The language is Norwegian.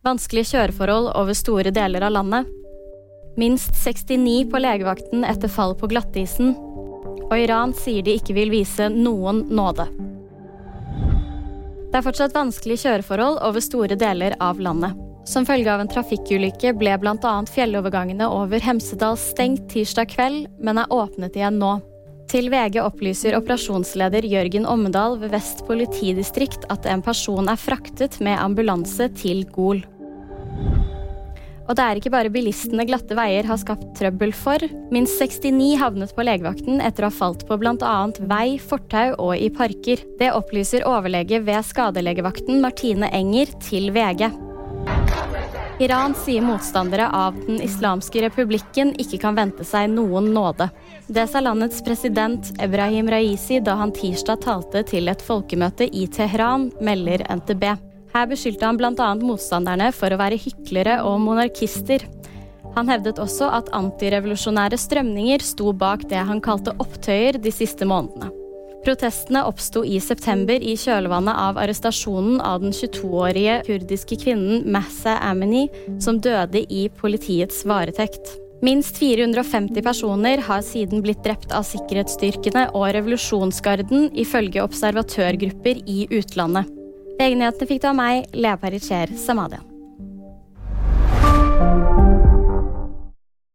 Vanskelige kjøreforhold over store deler av landet. Minst 69 på legevakten etter fall på glattisen. Og Iran sier de ikke vil vise noen nåde. Det er fortsatt vanskelige kjøreforhold over store deler av landet. Som følge av en trafikkulykke ble bl.a. fjellovergangene over Hemsedal stengt tirsdag kveld, men er åpnet igjen nå. Til VG opplyser operasjonsleder Jørgen Ommedal ved Vest politidistrikt at en person er fraktet med ambulanse til Gol. Og det er ikke bare bilistene glatte veier har skapt trøbbel for. Minst 69 havnet på legevakten etter å ha falt på bl.a. vei, fortau og i parker. Det opplyser overlege ved skadelegevakten Martine Enger til VG. Iran sier motstandere av Den islamske republikken ikke kan vente seg noen nåde. Det sa landets president Ebrahim Raisi da han tirsdag talte til et folkemøte i Teheran, melder NTB. Her beskyldte han bl.a. motstanderne for å være hyklere og monarkister. Han hevdet også at antirevolusjonære strømninger sto bak det han kalte opptøyer de siste månedene. Protestene oppsto i september i kjølvannet av arrestasjonen av den 22-årige kurdiske kvinnen Massa Amini, som døde i politiets varetekt. Minst 450 personer har siden blitt drept av sikkerhetsstyrkene og revolusjonsgarden, ifølge observatørgrupper i utlandet. VG-nyhetene fikk du av meg, Lea Paritcher, Samadia.